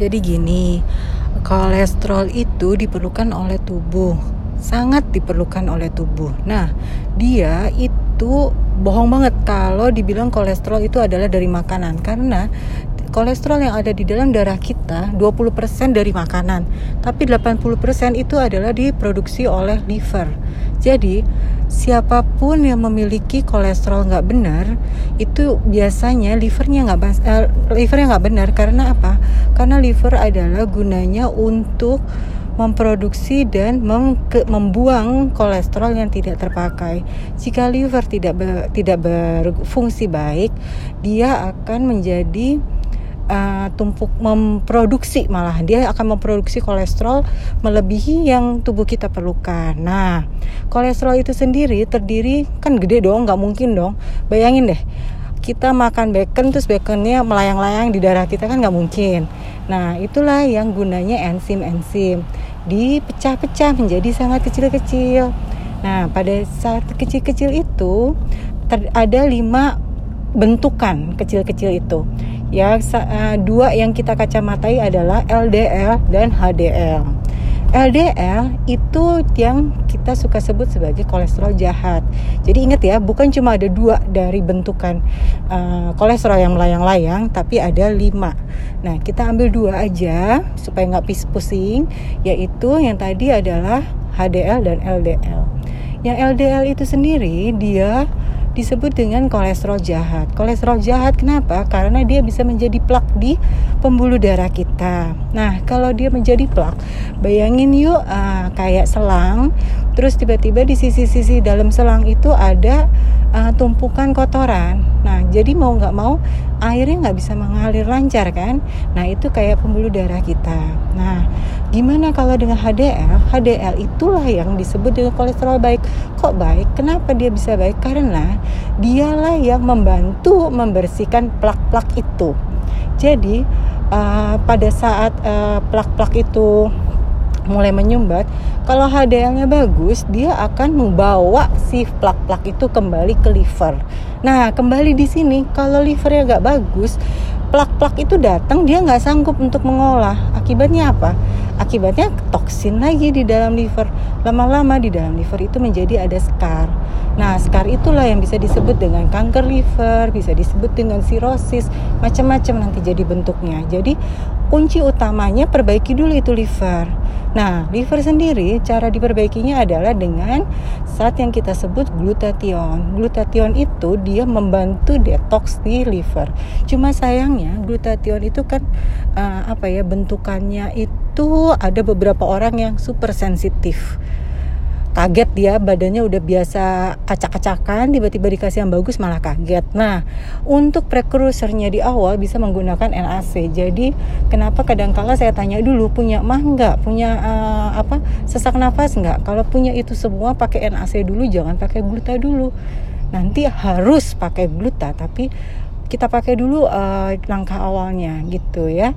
Jadi gini, kolesterol itu diperlukan oleh tubuh, sangat diperlukan oleh tubuh. Nah, dia itu bohong banget kalau dibilang kolesterol itu adalah dari makanan karena kolesterol yang ada di dalam darah kita 20% dari makanan, tapi 80% itu adalah diproduksi oleh liver. Jadi, siapa pun yang memiliki kolesterol nggak benar, itu biasanya livernya nggak uh, livernya nggak benar karena apa? Karena liver adalah gunanya untuk memproduksi dan mem membuang kolesterol yang tidak terpakai. Jika liver tidak ber tidak berfungsi baik, dia akan menjadi uh, tumpuk memproduksi malah dia akan memproduksi kolesterol melebihi yang tubuh kita perlukan. Nah, kolesterol itu sendiri terdiri kan gede dong, nggak mungkin dong. Bayangin deh, kita makan bacon terus baconnya melayang-layang di darah kita kan nggak mungkin. Nah, itulah yang gunanya enzim-enzim dipecah-pecah menjadi sangat kecil-kecil. Nah, pada saat kecil-kecil itu ada lima bentukan kecil-kecil itu ya uh, dua yang kita kacamatai adalah LDL dan HDL. LDL itu yang kita suka sebut sebagai kolesterol jahat. Jadi ingat ya, bukan cuma ada dua dari bentukan uh, kolesterol yang melayang-layang, tapi ada lima. Nah, kita ambil dua aja supaya nggak pusing, yaitu yang tadi adalah HDL dan LDL. Yang LDL itu sendiri dia disebut dengan kolesterol jahat. Kolesterol jahat kenapa? Karena dia bisa menjadi plak di pembuluh darah kita. Nah, kalau dia menjadi plak, bayangin yuk uh, kayak selang, terus tiba-tiba di sisi-sisi dalam selang itu ada uh, tumpukan kotoran. Nah, jadi mau nggak mau airnya nggak bisa mengalir lancar kan? Nah, itu kayak pembuluh darah kita. Nah, gimana kalau dengan HDL? HDL itulah yang disebut dengan kolesterol baik. Kok baik? Kenapa dia bisa baik? Karena dialah yang membantu membersihkan plak-plak itu. Jadi, uh, pada saat uh, plak-plak itu mulai menyumbat, kalau HDL-nya bagus, dia akan membawa si plak-plak itu kembali ke liver. Nah, kembali di sini, kalau livernya nggak bagus, plak-plak itu datang, dia nggak sanggup untuk mengolah. Akibatnya apa? Akibatnya toksin lagi di dalam liver. Lama-lama di dalam liver itu menjadi ada scar. Nah, scar itulah yang bisa disebut dengan kanker liver, bisa disebut dengan sirosis, macam-macam nanti jadi bentuknya. Jadi, kunci utamanya perbaiki dulu itu liver. Nah, liver sendiri cara diperbaikinya adalah dengan saat yang kita sebut glutathione. Glutathione itu dia membantu detox di liver. Cuma sayangnya glutathione itu kan uh, apa ya bentukannya itu ada beberapa orang yang super sensitif. Kaget dia badannya udah biasa acak-acakan tiba-tiba dikasih yang bagus malah kaget. Nah untuk prekursornya di awal bisa menggunakan NAC jadi kenapa kadang-kala saya tanya dulu punya mah nggak? Punya uh, apa sesak nafas nggak? Kalau punya itu semua pakai NAC dulu jangan pakai gluta dulu. Nanti harus pakai gluta tapi kita pakai dulu uh, langkah awalnya gitu ya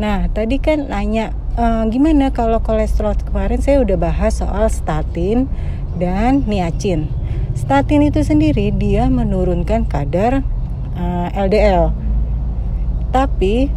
Nah, tadi kan nanya e, gimana kalau kolesterol kemarin saya udah bahas soal statin dan niacin. Statin itu sendiri dia menurunkan kadar uh, eh, LDL. Tapi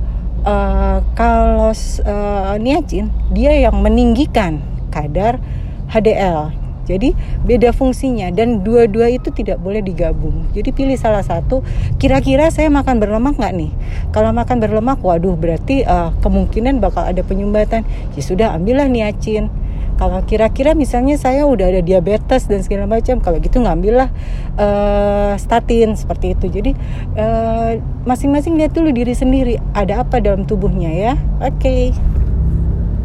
uh, kalau uh, niacin dia yang meninggikan kadar HDL. Jadi beda fungsinya dan dua-dua itu tidak boleh digabung. Jadi pilih salah satu. Kira-kira saya makan berlemak nggak nih? Kalau makan berlemak, waduh berarti uh, kemungkinan bakal ada penyumbatan. Ya sudah ambillah niacin. Kalau kira-kira misalnya saya udah ada diabetes dan segala macam, kalau gitu ngambillah uh, statin seperti itu. Jadi masing masing-masing lihat dulu diri sendiri ada apa dalam tubuhnya ya. Oke. Okay.